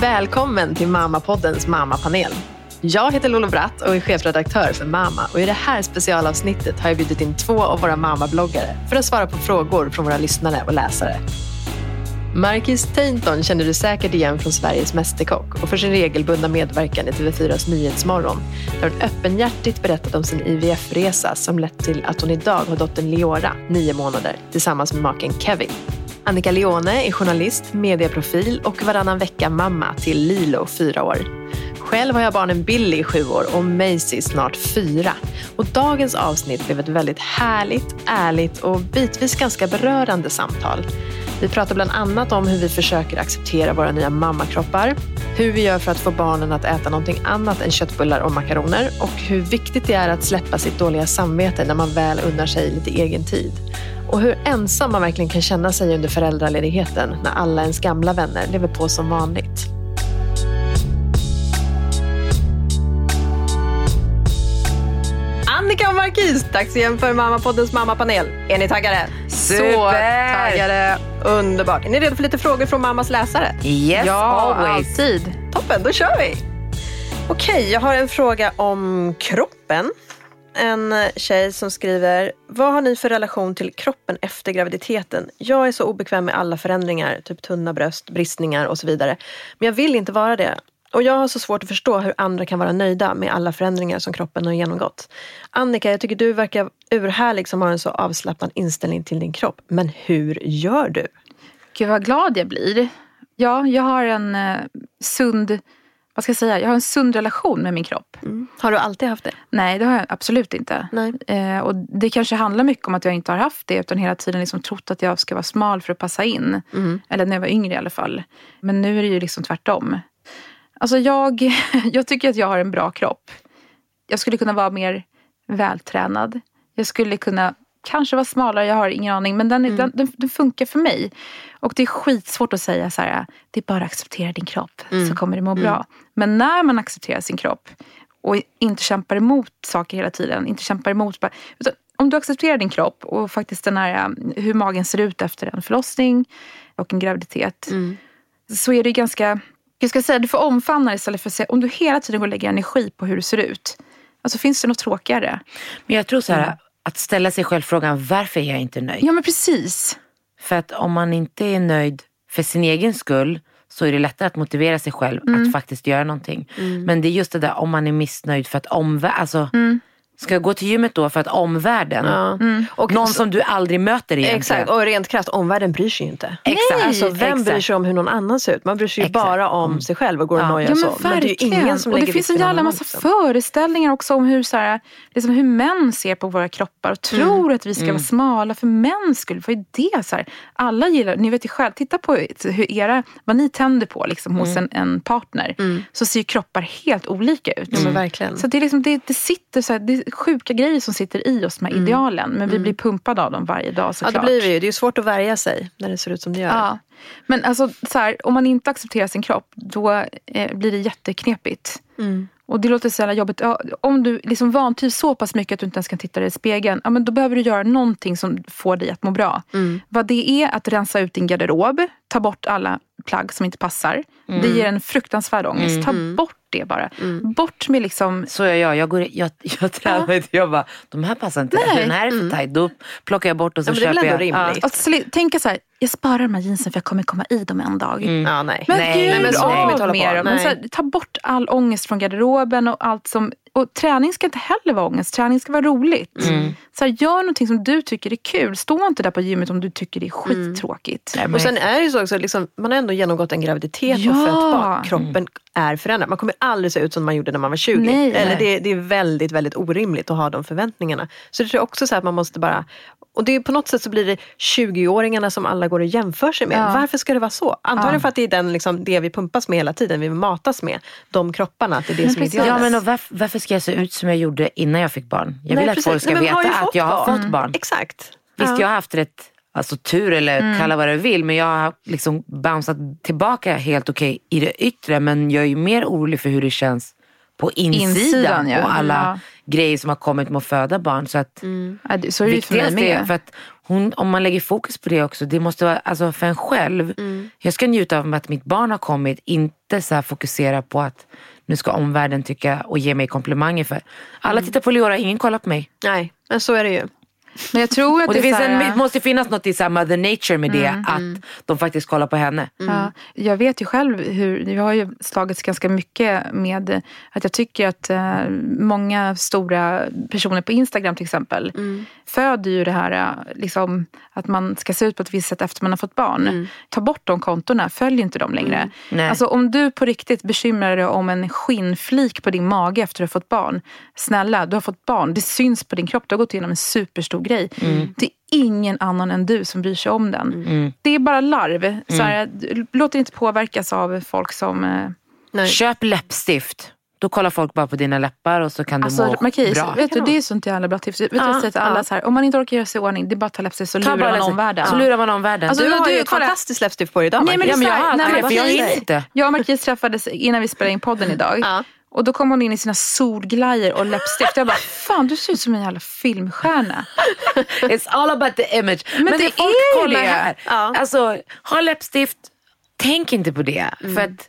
Välkommen till Mammapoddens mammapanel. Jag heter Lolo Bratt och är chefredaktör för Mamma. Och I det här specialavsnittet har jag bjudit in två av våra mammabloggare för att svara på frågor från våra lyssnare och läsare. Marcus Tainton känner du säkert igen från Sveriges Mästerkock och för sin regelbundna medverkan i TV4s Nyhetsmorgon där hon öppenhjärtigt berättat om sin IVF-resa som lett till att hon idag har dottern Leora, nio månader, tillsammans med maken Kevin. Annika Leone är journalist, medieprofil och varannan vecka mamma till Lilo, fyra år. Själv har jag barnen Billy, sju år och Maisie, snart fyra. Och dagens avsnitt blev ett väldigt härligt, ärligt och bitvis ganska berörande samtal. Vi pratar bland annat om hur vi försöker acceptera våra nya mammakroppar, hur vi gör för att få barnen att äta någonting annat än köttbullar och makaroner och hur viktigt det är att släppa sitt dåliga samvete när man väl unnar sig lite egen tid. Och hur ensam man verkligen kan känna sig under föräldraledigheten när alla ens gamla vänner lever på som vanligt. Annika och Marquis, dags igen för Mammapoddens mammapanel. Är ni taggade? Super! Så taggade. Underbart. Är ni redo för lite frågor från mammas läsare? Yes, ja, always. alltid. Toppen, då kör vi. Okej, jag har en fråga om kroppen. En tjej som skriver, vad har ni för relation till kroppen efter graviditeten? Jag är så obekväm med alla förändringar, typ tunna bröst, bristningar och så vidare. Men jag vill inte vara det. Och jag har så svårt att förstå hur andra kan vara nöjda med alla förändringar som kroppen har genomgått. Annika, jag tycker du verkar urhärlig som har en så avslappnad inställning till din kropp. Men hur gör du? Gud vad glad jag blir. Ja, jag har en eh, sund, vad ska jag säga, jag har en sund relation med min kropp. Mm. Har du alltid haft det? Nej, det har jag absolut inte. Nej. Eh, och det kanske handlar mycket om att jag inte har haft det utan hela tiden liksom trott att jag ska vara smal för att passa in. Mm. Eller när jag var yngre i alla fall. Men nu är det ju liksom tvärtom. Alltså jag, jag tycker att jag har en bra kropp. Jag skulle kunna vara mer vältränad. Jag skulle kunna kanske vara smalare, jag har ingen aning. Men den, Mm. den, den, den funkar för mig. Och det är skitsvårt att säga så här, det är bara att acceptera din kropp Mm. så kommer det må bra. Men när man accepterar sin kropp och inte kämpar emot saker hela tiden, inte kämpar emot. Om du accepterar din kropp och faktiskt den här, hur magen ser ut efter en förlossning och en graviditet. Mm. Så är det ganska, jag ska säga, du får omfamna det istället för att säga, om du hela tiden går och lägger energi på hur du ser ut. Alltså finns det något tråkigare? Men jag tror så här, Mm. att ställa sig själv frågan varför är jag inte nöjd? Ja men precis. För att om man inte är nöjd för sin egen skull så är det lättare att motivera sig själv Mm. att faktiskt göra någonting. Men det är just det där om man är missnöjd för att omvärlden, alltså Mm. Ska jag gå till gymmet då för att omvärlden, Ja. Och någon som du aldrig möter egentligen. Exakt, och rent krasst, omvärlden bryr sig ju inte. Exakt. Alltså, vem Exakt. bryr sig om hur någon annan ser ut? Man bryr sig ju Exakt. bara om sig själv och går och Ja. nojar Ja så. men Men det är ju verkligen. ingen som och det lägger finns vikt en jävla massa liksom. föreställningar också om hur, så här, liksom hur män ser på våra kroppar och tror att vi ska vara smala för mäns skull. Vad är det? Så här, alla gillar, ni vet ju själv, titta på hur era, vad ni tänder på liksom, hos en, en partner. Så ser ju kroppar helt olika ut. Ja, men verkligen. Så det, är liksom, det, det sitter så här, det sjuka grejer som sitter i oss, de här idealen. Men vi blir pumpade av dem varje dag Ja, såklart. det blir vi ju. Det är ju svårt att värja sig när det ser ut som det gör. Ja. Men alltså, så här, om man inte accepterar sin kropp, då eh, blir det jätteknepigt. Mm. Och det låter så jävla jobbigt. Ja, om du liksom vantrivs så pass mycket att du inte ens kan titta dig i spegeln, ja, men då behöver du göra någonting som får dig att må bra. Mm. Vad det är att rensa ut din garderob, ta bort alla plagg som inte passar. Det ger en fruktansvärd ångest. Ta bort det bara. Bort med liksom Så jag. Jag, går, jag, jag tränar inte. Jag bara, de här passar inte. Nej. Den här är för tajt. Då plockar jag bort och så Ja, köper jag. rimligt. att sli- tänka så här, jag sparar de här jeansen för jag kommer komma i dem en dag. Ja, nej. Men Nej, gud, nej, men så av med dem. Men Nej. så här, ta bort all ångest från garderoben och allt som... Och träning ska inte heller vara ångest. Träning ska vara roligt. Mm. Så här, gör någonting som du tycker är kul. Stå inte där på gymmet om du tycker det är Mm. skittråkigt. Nej, men- Och sen är det ju så också, liksom, man har ändå genomgått en graviditet Ja. och fött barn. Kroppen är förändrad. Man kommer aldrig se ut som man gjorde när man var 20. Nej. Eller det, det är väldigt, väldigt orimligt att ha de förväntningarna. Så det tror jag också så här att man måste bara och det är på något sätt så blir det 20-åringarna som alla går och jämför sig med. Ja. Varför ska det vara så? Antagligen Ja. för att det är den, liksom, det vi pumpas med hela tiden. Vi matas med. De kropparna, att det är det Men som är idealet. Ja men och varför, varför ska jag se ut som jag gjorde innan jag fick barn? Jag vill Nej, att precis. folk ska Nej, veta att jag har barn. fått barn. Exakt. Visst Ja. jag har haft rätt alltså, tur eller kalla vad du vill men jag har liksom bounceat tillbaka helt okej i det yttre men jag är ju mer orolig för hur det känns på insidan, Insidan, ja. och alla Ja. grejer som har kommit med att föda barn. Så att det- så är det ju för är, för att hon, om man lägger fokus på det också, det måste vara alltså för en själv. Mm. Jag ska njuta av att mitt barn har kommit, inte så fokusera på att nu ska omvärlden tycka och ge mig komplimanger för. Alla Mm. tittar på Leora, ingen kollar på mig. Nej, men så är det ju. Men jag tror att Och det, är finns här, en, det måste finnas något i så här mother nature med det, att de faktiskt kollar på henne. Ja, jag vet ju själv hur, jag har ju slagits ganska mycket med att jag tycker att eh, många stora personer på Instagram till exempel föder ju det här eh, liksom, att man ska se ut på ett visst sätt efter man har fått barn. Ta bort de kontona, följ inte dem längre. Nej. Alltså om du på riktigt bekymrar dig om en skinnflik på din mage efter att du har fått barn. Snälla, du har fått barn. Det syns på din kropp. Du har gått igenom en superstor grej. Det är ingen annan än du som bryr sig om den. Det är bara larv. Så här, låt dig inte påverkas av folk som... eh, Nej. Köp läppstift. Då kollar folk bara på dina läppar och så kan du Alltså, må Marquis, bra. vet du, det är sånt jävla bra tips. Vet du, Ja, jag alla så här, om man inte orkar göra sig i ordning, det är bara att ta läppstift så Ta lurar man omvärlden. Så lurar man omvärlden. Alltså, Du du- har du- ju ett kolla. fantastiskt läppstift på dig idag. Nej, men Marcus. det är Ja, men jag har alltid det, för jag hinner inte. Jag och Marquis träffades innan vi spelade in podden idag. Ja. Och då kom hon in i sina solglajjor och läppstift. Jag bara, fan du ser ut som en jävla filmstjärna. It's all about the image. Men, det det är folk ju kollar det. här. Ja. Alltså, ha läppstift. Tänk inte på det. För att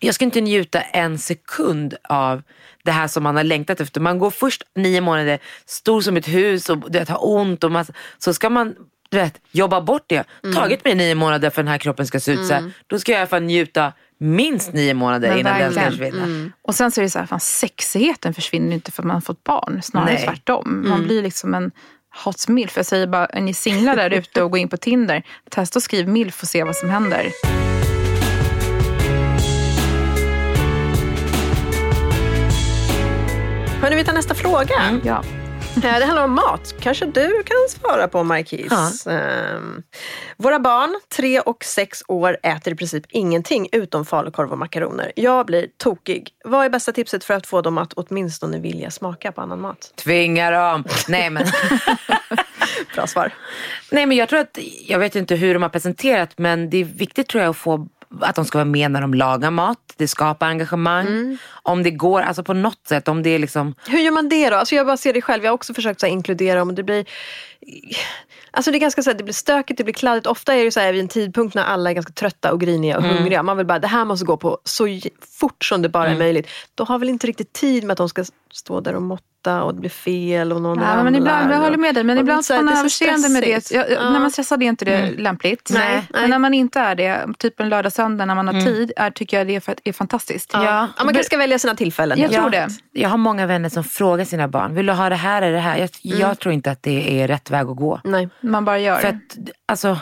jag ska inte njuta en sekund av det här som man har längtat efter. Man går först nio månader stor som ett hus och du vet, har ont. Och massa, så ska man du vet, jobba bort det. Tagit mig nio månader för den här kroppen ska se ut så här. Då ska jag i alla fall njuta minst nio månader Men innan den ska verkligen. försvinna. Och sen så är det så här, fan, sexigheten försvinner inte för att man har fått barn. Snarare Nej. tvärtom. Man blir liksom en hot milf. Jag säger bara, är ni singlar där ute och går in på Tinder, testa och skriv milf och se vad som händer. Hörni, vi tar nästa fråga. Ja. Eh, Det handlar om mat. Kanske du kan svara på, Marquis. Ehm, våra barn, tre och sex år, äter i princip ingenting utom falukorv och makaroner. Jag blir tokig. Vad är bästa tipset för att få dem att åtminstone vilja smaka på annan mat? Tvinga dem. Nej men. Bra svar. Nej men jag tror att, jag vet inte hur de har presenterat men det är viktigt tror jag att få att de ska vara med när de lagar mat. Det skapar engagemang. Om det går, alltså på något sätt. Om det är liksom, Hur gör man det då? Alltså jag bara ser det själv. Jag har också försökt så inkludera och Det blir, alltså det är ganska så här, det blir stökigt, det blir kladdigt. Ofta är det så här vid en tidpunkt när alla är ganska trötta och griniga och hungriga. Man vill bara, det här måste gå på så fort som det bara är möjligt. Då har väl inte riktigt tid med att de ska stå där och måtta och det blir fel och någon Ja, men ramlar ibland, jag håller med dig, men ibland får man det ha överseende med det. stressigt. Ja. När man stressad är inte det lämpligt. Nej, nej. Men när man inte är det, typ en lördag, söndag när man har tid, är, tycker jag det är, är fantastiskt. Ja. Ja. Ja, man kanske ska välja sina tillfällen. Jag tror det. jag har många vänner som frågar sina barn, vill du ha det här eller det här? Jag, jag tror inte att det är rätt väg att gå. Nej. Man bara gör. För att, alltså,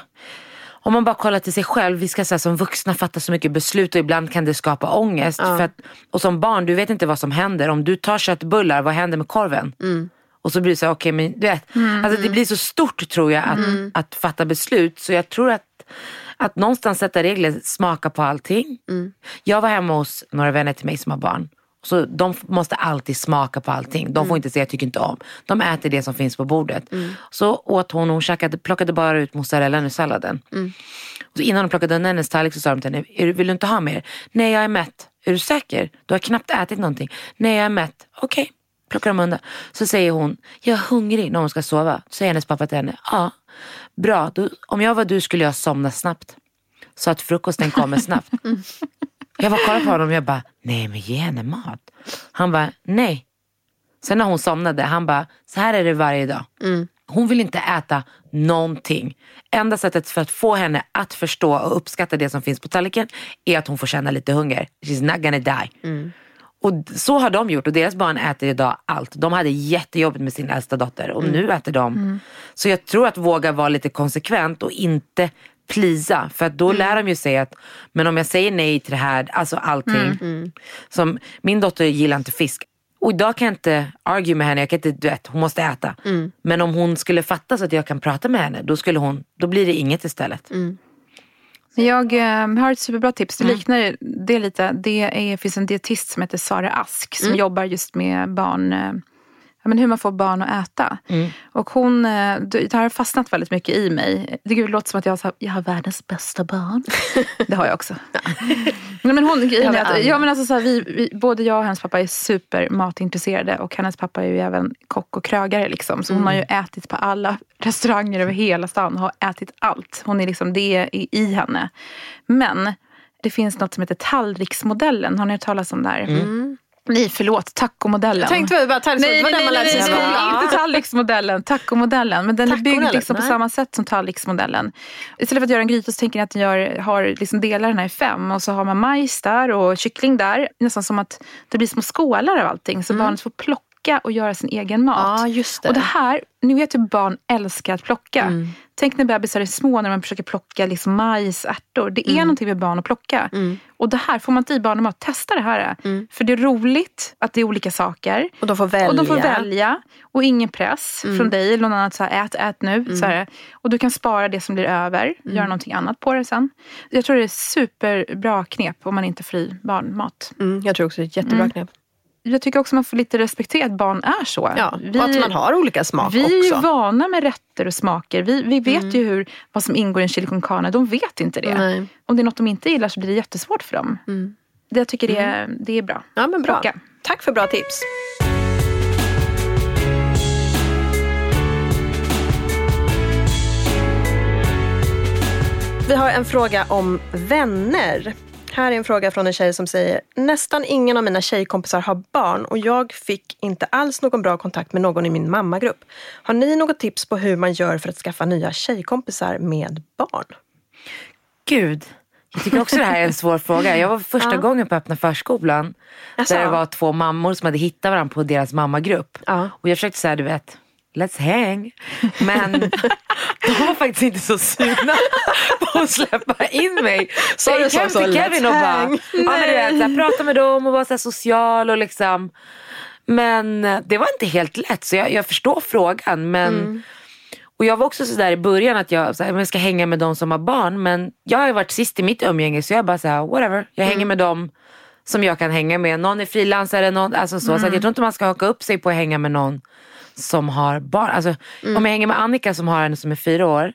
om man bara kollar till sig själv, vi ska säga som vuxna fatta så mycket beslut och ibland kan det skapa ångest. För att, och som barn, du vet inte vad som händer. Om du tar köttbullar, vad händer med korven? Och så blir det så här, okej men du vet. Alltså det blir så stort tror jag att, att fatta beslut. Så jag tror att, att någonstans sätta regler, smaka på allting. Jag var hemma hos några vänner till mig som har barn. Så de måste alltid smaka på allting. De får inte säga jag tycker inte om. De äter det som finns på bordet. Så åt hon och hon käkade, plockade bara ut mozzarellan ur salladen. Så innan de plockade undan hennes tallrik så sa de till henne, "Är du- vill du inte ha mer? Nej jag är mätt. Är du säker? Du har knappt ätit någonting. Nej jag är mätt. Okej, plockar de undan. Så säger hon, jag är hungrig när hon ska sova. Så säger hennes pappa till henne, ja bra, då, om jag var du skulle jag somna snabbt. Så att frukosten kommer snabbt. Jag var kollade på honom och jag bara, nej men ge henne mat. Han bara, nej. Sen när hon somnade, han bara, så här är det varje dag. Hon vill inte äta någonting. Enda sättet för att få henne att förstå och uppskatta det som finns på tallriken är att hon får känna lite hunger. She's not gonna die. Och d- så har de gjort och deras barn äter idag allt. De hade jättejobbigt med sin äldsta dotter och nu äter de. Så jag tror att våga vara lite konsekvent och inte plisa. För att då lär de ju sig att, men om jag säger nej till det här, alltså allting. Som, min dotter gillar inte fisk. Och idag kan jag inte argue med henne, jag kan inte, du vet, hon måste äta. Men om hon skulle fatta så att jag kan prata med henne, då, skulle hon, då blir det inget istället. Men Jag eh, har ett superbra tips. Det liknar det lite. Det är, finns en dietist som heter Sara Ask som jobbar just med barn. Men hur man får barn att äta. Mm. Och hon, eh, det har fastnat väldigt mycket i mig. Det låter som att jag, har, jag har världens bästa barn. Det har jag också. Nej, men hon, grejen är att, ja, men alltså, så här, vi, vi, både jag och hennes pappa är super matintresserade och hennes pappa är ju även kock och krögare. Liksom. Så hon har ju ätit på alla restauranger över hela stan. Har ätit allt. Hon är liksom, det är i, i henne. Men det finns något som heter tallriksmodellen. Har ni hört talas om det här? Nej, förlåt. Tacomodellen. Tänkte väl bara tallriksmodellen, Nej, var nej, den man lärde sig i skolan. inte tallriksmodellen. Tacomodellen. Men den är byggd liksom på samma sätt som tallriksmodellen. Istället för att göra en gryta så tänker ni att ni gör, har liksom delar den här i fem. Och så har man majs där och kyckling där. Nästan som att det blir små skålar av allting. Så barnet får plocka och göra sin egen mat. Mm. Ja, just det. Och det här, ni vet ju barn älskar att plocka. Mm. Tänk när bebisar är små när man försöker plocka liksom majs, ärtor. Det är Mm. någonting med barn att plocka. Och det här, får man inte i barnen mat, testa det här. Mm. För det är roligt att det är olika saker. Och de får välja. Och de får välja. Och ingen press från dig eller någon annan. Så här, ät, ät nu. Så här. Och du kan spara det som blir över. Göra någonting annat på det sen. Jag tror det är superbra knep om man inte får i barn mat. Mm, jag tror också det är ett jättebra knep. Jag tycker också man får lite respektera att barn är så. Ja, och att man har olika smak vi är ju också. vana med rätter och smaker. Vi, vi vet ju hur, vad som ingår i en chili con carne. De vet inte det. Nej. Om det är något de inte gillar så blir det jättesvårt för dem. Det, jag tycker det är, det är bra. Ja, men bra. Plocka. Tack för bra tips. Vi har en fråga om vänner. Här är en fråga från en tjej som säger Nästan ingen av mina tjejkompisar har barn och jag fick inte alls någon bra kontakt med någon i min mammagrupp. Har ni något tips på hur man gör för att skaffa nya tjejkompisar med barn? Gud, jag tycker också det här är en svår fråga. Jag var första gången på öppna förskolan. Jaså? Där det var två mammor som hade hittat varandra på deras mammagrupp. Ja. Och jag försökte säga, du vet, let's hang. Men de var faktiskt inte så sugna på att släppa in mig. Så jag gick så hem till Kevin och bara, ja, men du vet, prata med dem och vara så social och liksom. Men eh, det var inte helt lätt så jag, jag förstår frågan. Men Mm. och jag var också sådär i början att jag, så här, men jag ska hänga med de som har barn. Men jag har ju varit sist i mitt umgänge så jag bara såhär, whatever. Jag Mm. hänger med dem som jag kan hänga med. Någon är frilansare, någon, alltså så. Mm. Så att jag tror inte man ska haka upp sig på att hänga med någon som har barn. Alltså, Mm. Om jag hänger med Annika som har en som är fyra år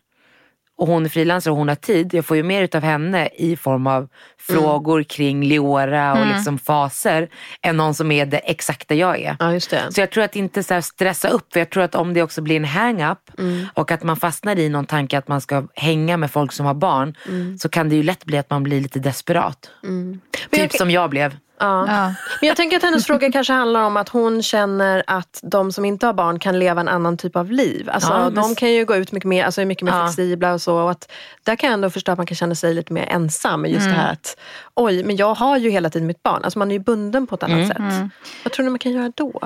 och hon är frilansare och hon har tid. Jag får ju mer utav henne i form av frågor kring Leora och liksom faser än någon som är det exakta jag är. Ja. Så jag tror att inte så stressa upp, för jag tror att om det också blir en hang-up och att man fastnar i någon tanke att man ska hänga med folk som har barn så kan det ju lätt bli att man blir lite desperat. Typ jag- som jag blev. Ja. Ja. Men jag tänker att hennes fråga kanske handlar om att hon känner att de som inte har barn kan leva en annan typ av liv. Alltså, Ja, De kan ju gå ut mycket mer, alltså är mycket mer Ja. flexibla och så. Och att där kan jag ändå förstå att man kan känna sig lite mer ensam. med Just det här att, oj, men jag har ju hela tiden mitt barn. Alltså man är ju bunden på ett annat sätt. Vad tror ni man kan göra då?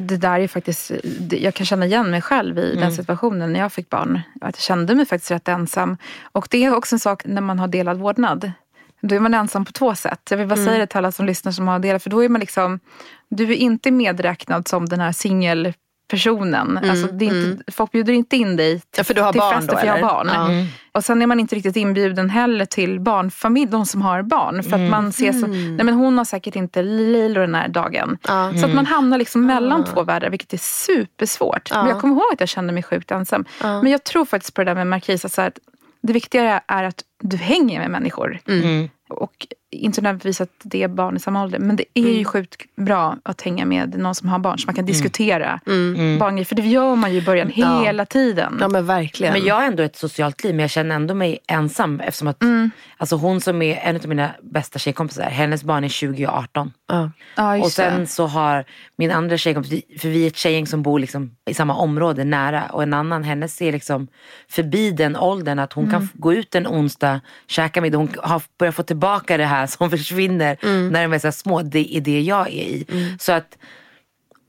Det där är faktiskt, jag kan känna igen mig själv i den situationen när jag fick barn. Att jag kände mig faktiskt rätt ensam. Och det är också en sak när man har delad vårdnad. Då är man ensam på två sätt. Jag vill bara säga det till alla som lyssnar som har delat. För då är man liksom, du är inte medräknad som den här singelpersonen. Alltså, det inte, Folk bjuder inte in dig till, Ja, för du har till barn fester då, för jag har barn. Ja. Och sen är man inte riktigt inbjuden heller till barnfamilj, de som har barn. För att man ser som, nej men hon har säkert inte Lilo den här dagen. Så att man hamnar liksom mellan två världar, vilket är supersvårt. Men jag kommer ihåg att jag kände mig sjukt ensam. Men jag tror faktiskt på det där med Markis, att så här, att det viktiga är att du hänger med människor. Och inte nödvändigtvis att det är barn i samma ålder. Men det är ju sjukt bra att hänga med någon som har barn. Så man kan diskutera barngrejer. För det gör man ju i början Ja. hela tiden. Ja men verkligen. Men jag har ändå ett socialt liv men jag känner ändå mig ensam eftersom att alltså hon som är en av mina bästa tjejkompisar, hennes barn är 20 och 18. ja. Ja, Och sen det. så har min andra tjejkompis, för vi är ett tjejgäng som bor liksom i samma område nära och en annan, hennes är liksom förbi den åldern att hon Mm. kan f- gå ut en onsdag, käka middag, hon har börjat få tillbaka det här som försvinner Mm. när de är så här små, det är det jag är i. Så att,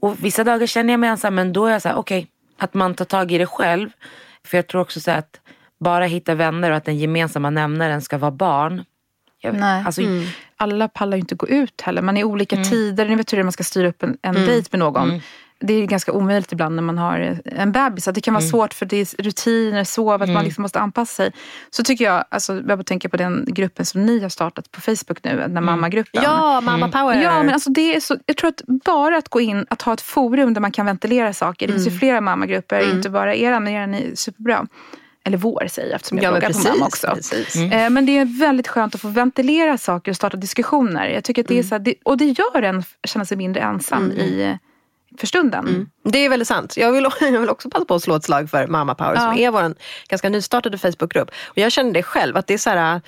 och vissa dagar känner jag mig ensam men då är jag så här, okej, att man tar tag i det själv. För jag tror också så här att bara hitta vänner och att den gemensamma nämnaren ska vara barn. Jag, Nej. Alltså, Alla pallar ju inte gå ut heller. Man är i olika tider. Ni vet hur det är man ska styra upp en, en dejt med någon. Det är ganska omöjligt ibland när man har en bebis. Att det kan vara Mm. svårt för det är rutiner, sov, att man liksom måste anpassa sig. Så tycker jag, alltså, jag bara tänker på den gruppen som ni har startat på Facebook nu, den mammagruppen. Ja, mamma power. Ja, men alltså det är så, jag tror att bara att gå in, att ha ett forum där man kan ventilera saker. Det finns Mm. ju flera mammagrupper, inte bara era, men er är superbra. Eller vår säger jag eftersom jag ja, men bloggar på precis. mamma också. precis. Eh, Men det är väldigt skönt att få ventilera saker och starta diskussioner. Jag tycker att det är så här, och det gör en känna sig mindre ensam i, för stunden. Det är väldigt sant. Jag vill, jag vill också passa på att slå ett slag för Mamma Power som Ja. är vår ganska nystartade Facebookgrupp. Och jag känner det själv, att det är så här,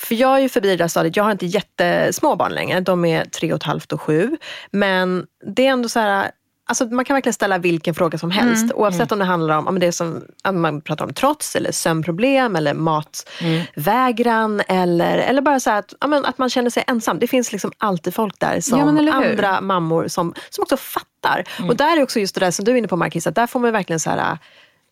för jag är ju förbi det där stadiet, jag har inte jättesmå barn längre, de är tre och ett halvt och sju. Men det är ändå så här, Alltså man kan verkligen ställa vilken fråga som helst oavsett om det handlar om, om det som om man pratar om trots eller sömnproblem eller matvägran eller, eller bara så här att, ja, att man känner sig ensam. Det finns liksom alltid folk där som Ja, andra mammor som, som också fattar. Och där är också just det där som du är inne på Markis, att där får man verkligen så här,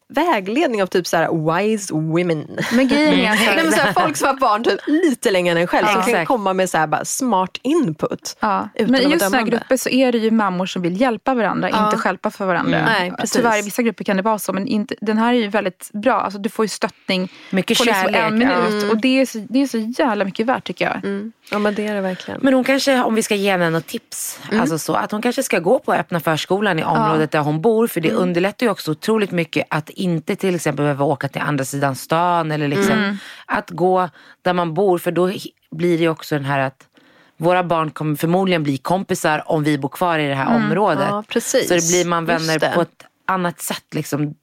vägledning av typ så här wise women. Men grejen är så här- Nej, men så här, folk som har barn typ lite längre än en själv, Ja. som kan komma med så här, bara smart input. Ja. Utan Men i just sådana här grupper så är det ju mammor som vill hjälpa varandra, Ja. inte stjälpa för varandra. Mm. Nej, precis. Tyvärr i vissa grupper kan det vara så, men inte, den här är ju väldigt bra. Alltså, du får ju stöttning Mycket på liksom kärlek, en minut. ja. Och det är, så, det är så jävla mycket värt tycker jag. Mm. Ja men det är det verkligen. Men hon kanske, om vi ska ge henne något tips, alltså så, att hon kanske ska gå på öppna förskolan i området där hon bor. För det underlättar ju också otroligt mycket att inte till exempel behöva åka till andra sidan stan. Eller liksom, Att gå där man bor, för då blir det ju också den här att våra barn kommer förmodligen bli kompisar om vi bor kvar i det här området. Ja. Så det blir man vänner på ett annat sätt liksom,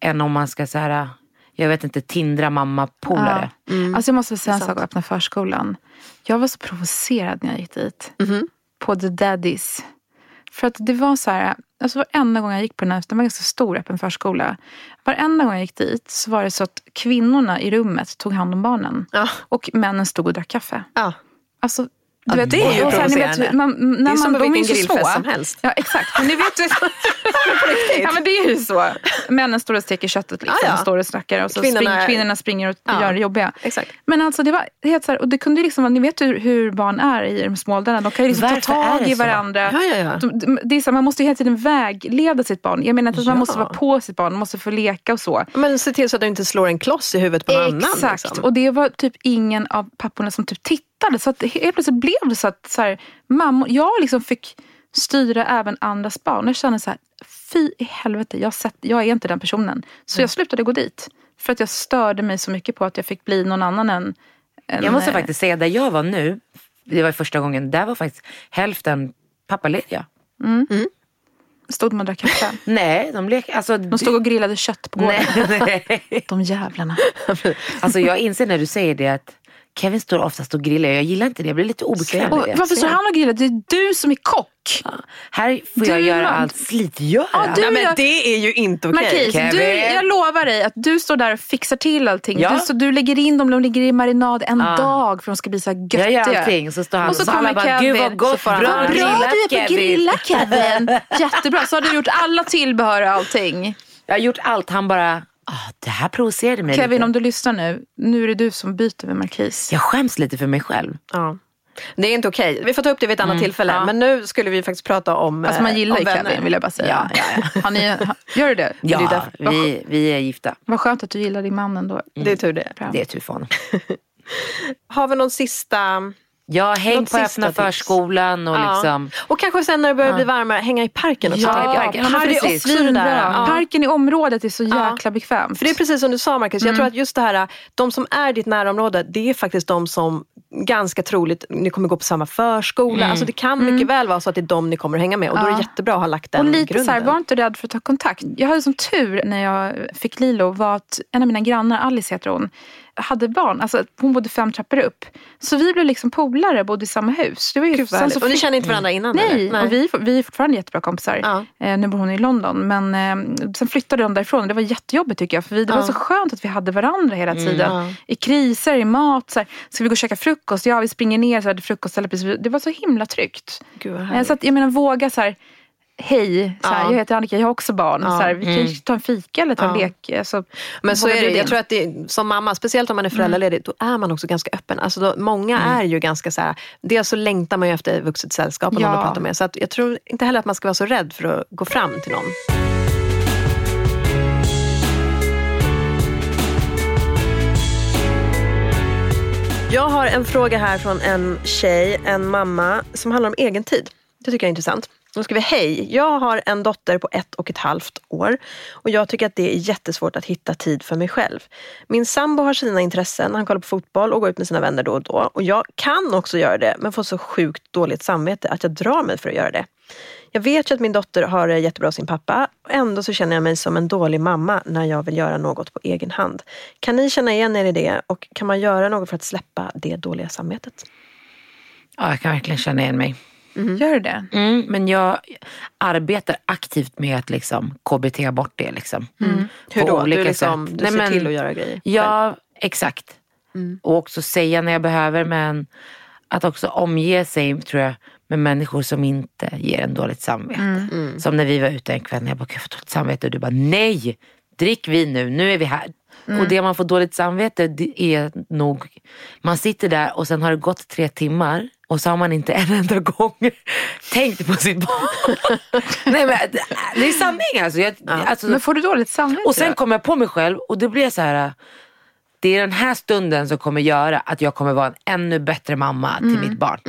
än om man ska så här, jag vet inte, tindra mamma polare. Ja. Alltså jag måste säga en Det sak om öppna förskolan. Jag var så provocerad när jag gick dit. På The Daddies. För att det var så här, alltså varenda gång jag gick på den här, den var ganska stor öppen förskola. Varenda gång jag gick dit så var det så att kvinnorna i rummet tog hand om barnen. Ja. Och männen stod och drack kaffe. Ja. Alltså, du vet, det är ju och vet, provocerande. man, när Det är som man, på vilken grillfest som helst. Ja, exakt. Men ni vet, ja, men det är ju så. Männen står och steker köttet liksom, Ja, ja. står och snackar och så Kvinnorna- kvinnorna, kvinnorna springer och Ja. gör det jobbiga. Exakt. Men alltså det var helt så här, och det kunde liksom, vara- ni vet hur, hur barn är i de små åldrarna. De kan ju liksom ta Varför är tag i varandra. Ja, ja, ja. De, de, det är så man måste ju hela tiden vägleda sitt barn. Jag menar inte att man måste vara på sitt barn, man måste få leka och så. Men se till så att du inte slår en kloss i huvudet på någon annan. Exakt. liksom. Och det var typ ingen av papporna som typ tittade. Så att helt plötsligt blev det så att så här, mamma, jag liksom fick styra även andras barn. Jag kände så här, fy i helvete, jag, sett, jag är inte den personen. Så jag slutade gå dit. För att jag störde mig så mycket på att jag fick bli någon annan än... än Jag måste eh, faktiskt säga, där jag var nu, det var första gången, där var faktiskt hälften pappalediga. Stod man och drack kaffe. Nej, de lekte, alltså, De stod och grillade kött på gården. nej, nej. De jävlarna. Alltså jag inser när du säger det att Kevin står oftast och grillar. Jag gillar inte det. Jag blir lite obekväm Och med det. varför står han och grillar? Det är du som är kock. Här får jag Du göra man- allt slitgöra. Ja, du- Nej, men det är ju inte okej. Marquis, Kevin. du, jag lovar dig att du står där och fixar till allting. Ja. Du, så du lägger in dem, de ligger i marinad en Ja. dag för de ska bli så göttiga. Jag gör allting. Så står han Och så alla kommer bara, Kevin. gud vad gott, Så Vad Bra du är på Kevin. grilla Kevin. Jättebra. Så har du gjort alla tillbehör och allting. Jag har gjort allt. Han bara, ah, det här provocerade mig Kevin lite. om du lyssnar nu. Nu är det du som byter med Marquis. Jag skäms lite för mig själv. Ja. Det är inte okej. Vi får ta upp det vid ett annat tillfälle. Men nu skulle vi faktiskt prata om Alltså man eh, gillar ju. Kevin vill jag bara säga. Ja, ja, ja. Ni, gör du det? Ja, det är vi, vi är gifta. vad skönt att du gillar din man ändå. Det är tur det. Bra. Det är tur för honom. Har vi någon sista... Jag häng Något på öppna tips? förskolan och Ja. liksom. Och kanske sen när det börjar bli varmare, hänga i parken också. Ja, jag. parken. Ja, precis. Svinbra. Ja. Parken i området är så Ja. jäkla bekvämt. För det är precis som du sa Marcus, jag tror att just det här, de som är ditt närområde, det är faktiskt de som ganska troligt, ni kommer gå på samma förskola. Alltså det kan mycket väl vara så att det är de ni kommer att hänga med och då är det Ja. jättebra att ha lagt den Och lite grunden. så här, var inte rädd för att ta kontakt. Jag hade som tur när jag fick Lilo var att en av mina grannar, Alice heter hon, hade barn. Alltså, hon bodde fem trappor upp. Så vi blev liksom polare, bodde i samma hus. Det var ju Gud, så och ni fick- känner inte varandra innan? Nej, eller? och vi, vi är fortfarande jättebra kompisar. Ja. Eh, nu bor hon i London. Men eh, sen flyttade de därifrån och det var jättejobbigt tycker jag. För vi, det Ja. var så skönt att vi hade varandra hela tiden. ja. I kriser, i mat. Så här, ska vi gå och käka frukost? Ja, vi springer ner så hade frukost. Precis. Det var så himla tryggt. Gud. Så att, jag menar våga så här, hej, så här, Ja. jag heter Annika, jag har också barn. Så här, vi kan ju ta en fika eller ta en Ja. lek. Alltså, Men så är det. Jag tror att det, som mamma, speciellt om man är föräldraledig, då är man också ganska öppen. Alltså då, många är ju ganska så här, dels så längtar man ju efter vuxet sällskap och någon Ja. att prata med. Så att jag tror inte heller att man ska vara så rädd för att gå fram till någon. Jag har en fråga här från en tjej, en mamma, som handlar om egen tid. Det tycker jag är intressant. Hon ska vi hej. Jag har en dotter på ett och ett halvt år och jag tycker att det är jättesvårt att hitta tid för mig själv. Min sambo har sina intressen, han kollar på fotboll och går ut med sina vänner då och då. Och jag kan också göra det men får så sjukt dåligt samvete att jag drar mig för att göra det. Jag vet ju att min dotter har det jättebra hos sin pappa och ändå så känner jag mig som en dålig mamma när jag vill göra något på egen hand. Kan ni känna igen er i det och kan man göra något för att släppa det dåliga samvetet? Ja, jag kan verkligen känna igen mig. Gör du det? Mm, men jag arbetar aktivt med att liksom KBT bort det. Liksom. Hur På då? olika du liksom, sätt. du Nej, ser men- till att göra grejer? Ja, exakt. Och också säga när jag behöver men att också omge sig tror jag med människor som inte ger en dåligt samvete. Som när vi var ute en kväll när jag bara, "Gud, jag får dåligt samvete och du bara, nej, drick vin nu, nu är vi här. Och det man får dåligt samvete det är nog, man sitter där och sen har det gått tre timmar och så har man inte en enda gång tänkt på sitt barn. nej men det- är sanning alltså. Jag, alltså Men får du dåligt samvete och sen då? kom jag på mig själv och det blev så här. Det är den här stunden som kommer göra att jag kommer vara en ännu bättre mamma till Mm. mitt barn.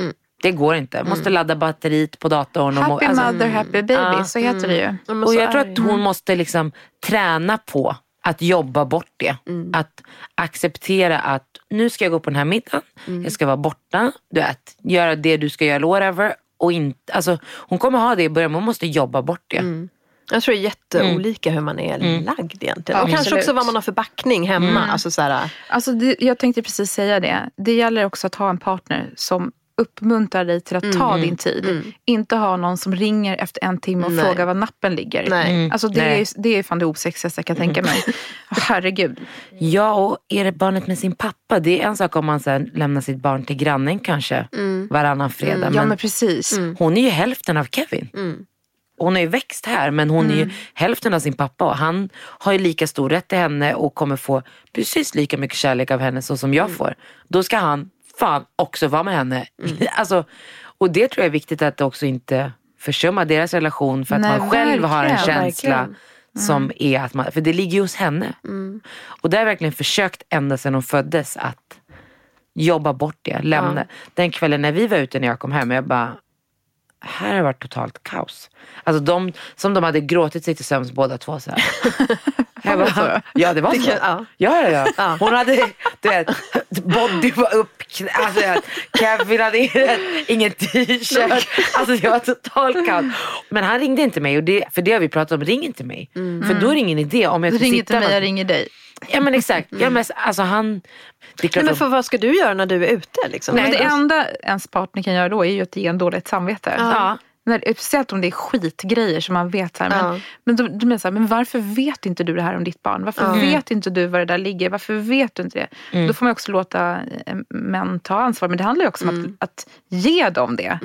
Det går inte. Jag måste ladda batteriet på datorn. Och Happy alltså, mother, happy baby. Ja. Så heter det ju. Ja, och jag tror att hon måste liksom träna på att jobba bort det. Mm. Att acceptera att nu ska jag gå på den här middagen, Mm. jag ska vara borta, du vet, göra det du ska göra, eller whatever. Och inte, alltså, hon kommer ha det i början, men hon måste jobba bort det. Mm. Jag tror det är jätteolika hur man är lagd egentligen. Ja, och kanske absolut. också vad man har för backning hemma. Alltså så här, Alltså det, jag tänkte precis säga det. Det gäller också att ha en partner som uppmuntrar dig till att ta din tid. Inte ha någon som ringer efter en timme och Nej. frågar var nappen ligger. Nej. Mm. Alltså det, Nej. är, det är fan det osexigaste jag kan tänka mig. Herregud. Ja, och är det barnet med sin pappa, det är en sak om man sen lämnar sitt barn till grannen kanske varannan fredag. Ja Men men precis. hon är ju hälften av Kevin. Hon har ju växt här men hon är ju hälften av sin pappa och han har ju lika stor rätt till henne och kommer få precis lika mycket kärlek av henne så som jag får. Då ska han fan också vara med henne. alltså, och det tror jag är viktigt att också inte försumma deras relation för att Nej, man själv har en känsla verkligen. som är att man, för det ligger ju hos henne. Och det har jag verkligen försökt ända sedan hon föddes att jobba bort det, lämna. Den kvällen när vi var ute när jag kom hem, jag bara, här har varit totalt kaos. Alltså de, som de hade gråtit sig till sömns båda två. Så. Jag bara, ja det var så. ja. Ja, ja, ja. Hon hade, du vet, body var upp, alltså, Kevin hade ingen- ingen t-shirt. Alltså det var totalt kaos. Men han ringde inte mig, och det, för det har vi pratat om, ring inte mig. För då är det ingen idé om jag Du ska ringer sitta till mig, med- jag ringer dig. Ja men exakt. Ja, men, alltså han, det Nej, men för vad ska du göra när du är ute? Liksom? Men det Nej, enda ens partner kan göra då är ju att ge en dåligt samvete. Ja. När, speciellt om det är skitgrejer som man vet. Här. Men, Ja. men, då, då menar jag så här, men varför vet inte du det här om ditt barn? Varför vet inte du var det där ligger? Varför vet du inte det? Då får man också låta eh, män ta ansvar. Men det handlar ju också om att, att ge dem det.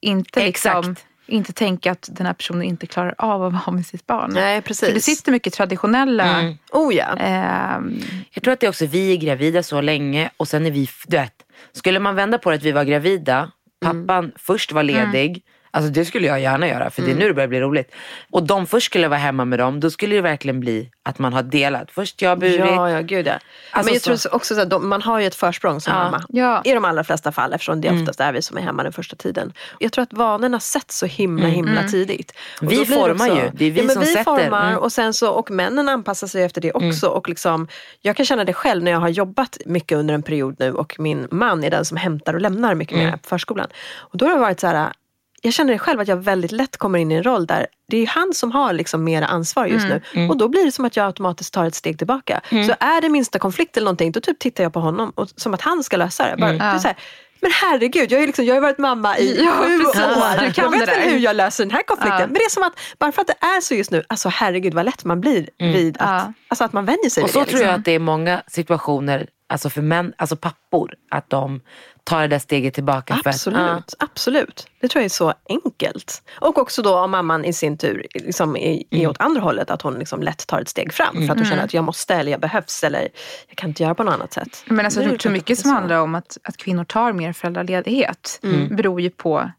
Inte, liksom, Exakt. inte tänka att den här personen inte klarar av att vara med sitt barn. Nej, För precis. det sitter mycket traditionella... Oh ja. ehm, Jag tror att det är också vi är gravida så länge och sen är vi, du vet, skulle man vända på det att vi var gravida, pappan först var ledig, alltså det skulle jag gärna göra för det är nu det börjar bli roligt. Och de först skulle vara hemma med dem, då skulle det verkligen bli att man har delat. Först jag burit, Ja, ja, gud ja. Alltså men jag så- tror också så att man har ju ett försprång som Ja. mamma. Ja. I de allra flesta fall eftersom det oftast är vi som är hemma den första tiden. Jag tror att vanorna sätts så himla himla tidigt. Och Vi formar ju. Det är vi ja, men som vi sätter. formar Mm. och sen så och männen anpassar sig efter det också. Och liksom, jag kan känna det själv när jag har jobbat mycket under en period nu och min man är den som hämtar och lämnar mycket mer på förskolan. Och då har det varit så här jag känner det själv att jag väldigt lätt kommer in i en roll där det är han som har liksom mera ansvar just nu. Och då blir det som att jag automatiskt tar ett steg tillbaka. Så är det minsta konflikt eller någonting, då typ tittar jag på honom och, som att han ska lösa det. Bara, det är så här, men herregud, jag, är liksom, jag har varit mamma i Ja, sju år. Du kan jag vet det väl hur jag löser den här konflikten. Ja. Men det är som att, bara för att det är så just nu, alltså herregud vad lätt man blir vid att, Ja. alltså att man vänjer sig Och vid så det. tror liksom. jag att det är många situationer, alltså för män, alltså pappor, att de ta det där steget tillbaka. Absolut, för att, ja. absolut. Det tror jag är så enkelt. Och också då om mamman i sin tur liksom är, är Mm. åt andra hållet, att hon liksom lätt tar ett steg fram för att hon känner att jag måste eller jag behövs eller jag kan inte göra på något annat sätt. Men alltså, Det är jag tror mycket som är handlar om att, att kvinnor tar mer föräldraledighet Mm. beror ju på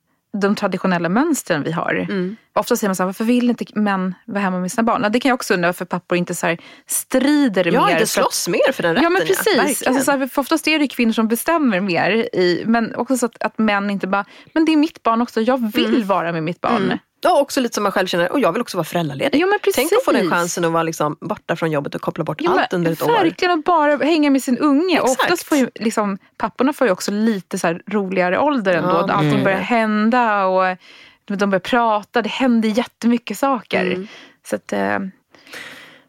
de traditionella mönstren vi har. Mm. Ofta säger man så här, varför vill inte män vara hemma med sina barn? Ja, det kan jag också undra varför pappor inte så strider Ja, mer. inte för att- slåss mer för den rätten. Ja men precis. Verkligen. alltså, så här, för oftast är det kvinnor som bestämmer mer. I, men också så att, att män inte bara, men det är mitt barn också, jag vill Mm. vara med mitt barn. Ja, också lite som man själv känner, och jag vill också vara föräldraledig. Ja, men Tänk att få den precis. chansen att vara liksom borta från jobbet och koppla bort Ja, allt under ett år. Verkligen att bara hänga med sin unge. Och Exakt. oftast får ju, liksom, papporna får ju också lite så här roligare ålder ändå. Ja, allting mm. börjar hända och de börjar prata. Det händer jättemycket saker. Mm. Så att, eh,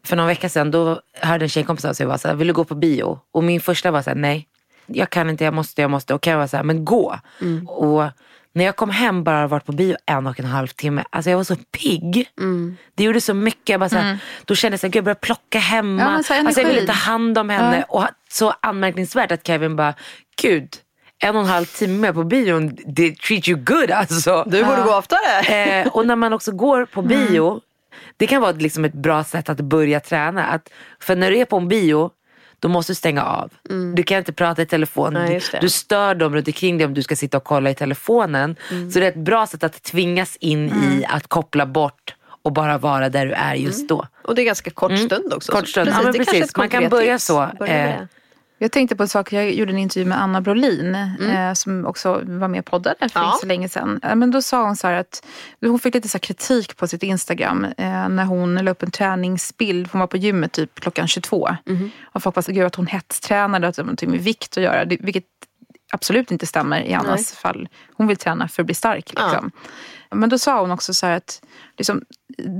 För någon vecka sedan då hörde en tjejkompis av sig och var så här, vill du gå på bio? Och min första var så här, nej. Jag kan inte, jag måste, jag måste. Och Karin var så här, men gå. Mm. Och när jag kom hem bara varit på bio en och en halv timme. Alltså jag var så pigg. Mm. Det gjorde så mycket. Jag bara så här, Då kände jag att jag började plocka hemma. Ja, men så här, alltså jag ville ta hand om henne. Och så anmärkningsvärt att Kevin bara, gud. En och en halv timme på bion, det treat you good alltså. Du borde gå oftare. Eh, och när man också går på bio, det kan vara liksom ett bra sätt att börja träna. Att, för när du är på en bio, då måste du stänga av. Du kan inte prata i telefon. Nej, du, stör dem runt omkring dig om du ska sitta och kolla i telefonen. Så det är ett bra sätt att tvingas in i att koppla bort och bara vara där du är just då. Och det är ganska kort stund också. Kort stund. Så Ja, precis. Man kan börja tips. så. Börja. Jag tänkte på en sak, jag gjorde en intervju med Anna Brolin Mm. eh, som också var med på podden för Ja. inte så länge sedan. Men då sa hon så att hon fick lite så kritik på sitt Instagram eh, när hon la upp en träningsbild. Hon var på gymmet typ klockan 22. Mhm. Och folk var så gud att hon hetstränade och att det någonting med vikt att göra. Det, vilket absolut inte stämmer i Annas fall. Hon vill träna för att bli stark. Ja. Men då sa hon också så här att liksom,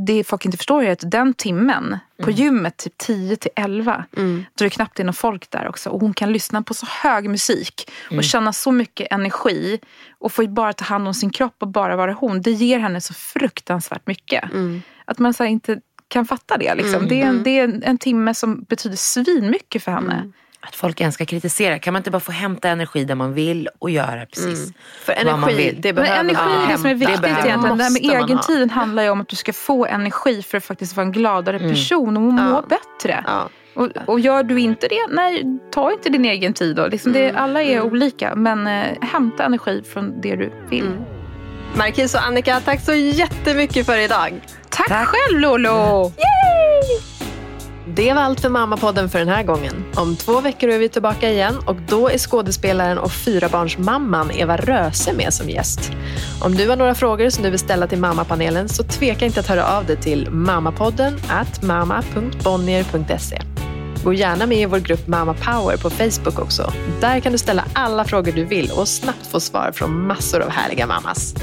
det folk inte förstår är att den timmen på gymmet typ 10 till 11 då är det knappt är någon folk där också. Och hon kan lyssna på så hög musik och känna så mycket energi och få bara ta hand om sin kropp och bara vara hon. Det ger henne så fruktansvärt mycket. Att man så inte kan fatta det. Liksom. Det, är en, det är en, en timme som betyder svinmycket för henne. Att folk ens ska kritisera. Kan man inte bara få hämta energi där man vill och göra precis För vad man energi, vill? det Men behöver energi man är det som är viktigt egentligen. Det här med egentiden handlar ju om att du ska få energi för att faktiskt vara en gladare person och må Ja. bättre. Ja. Och, och gör du inte det, nej, ta inte din egen tid då. Liksom det, alla är olika, men eh, hämta energi från det du vill. Marquis och Annika, tack så jättemycket för idag. Tack, Tack. själv Lolo! Det var allt för Mammapodden för den här gången. Om två veckor är vi tillbaka igen och då är skådespelaren och fyrabarnsmamman Eva Röse med som gäst. Om du har några frågor som du vill ställa till mammapanelen så tveka inte att höra av dig till mammapodden at mamma.bonnier.se. Gå gärna med i vår grupp Mamma Power på Facebook också. Där kan du ställa alla frågor du vill och snabbt få svar från massor av härliga mammas.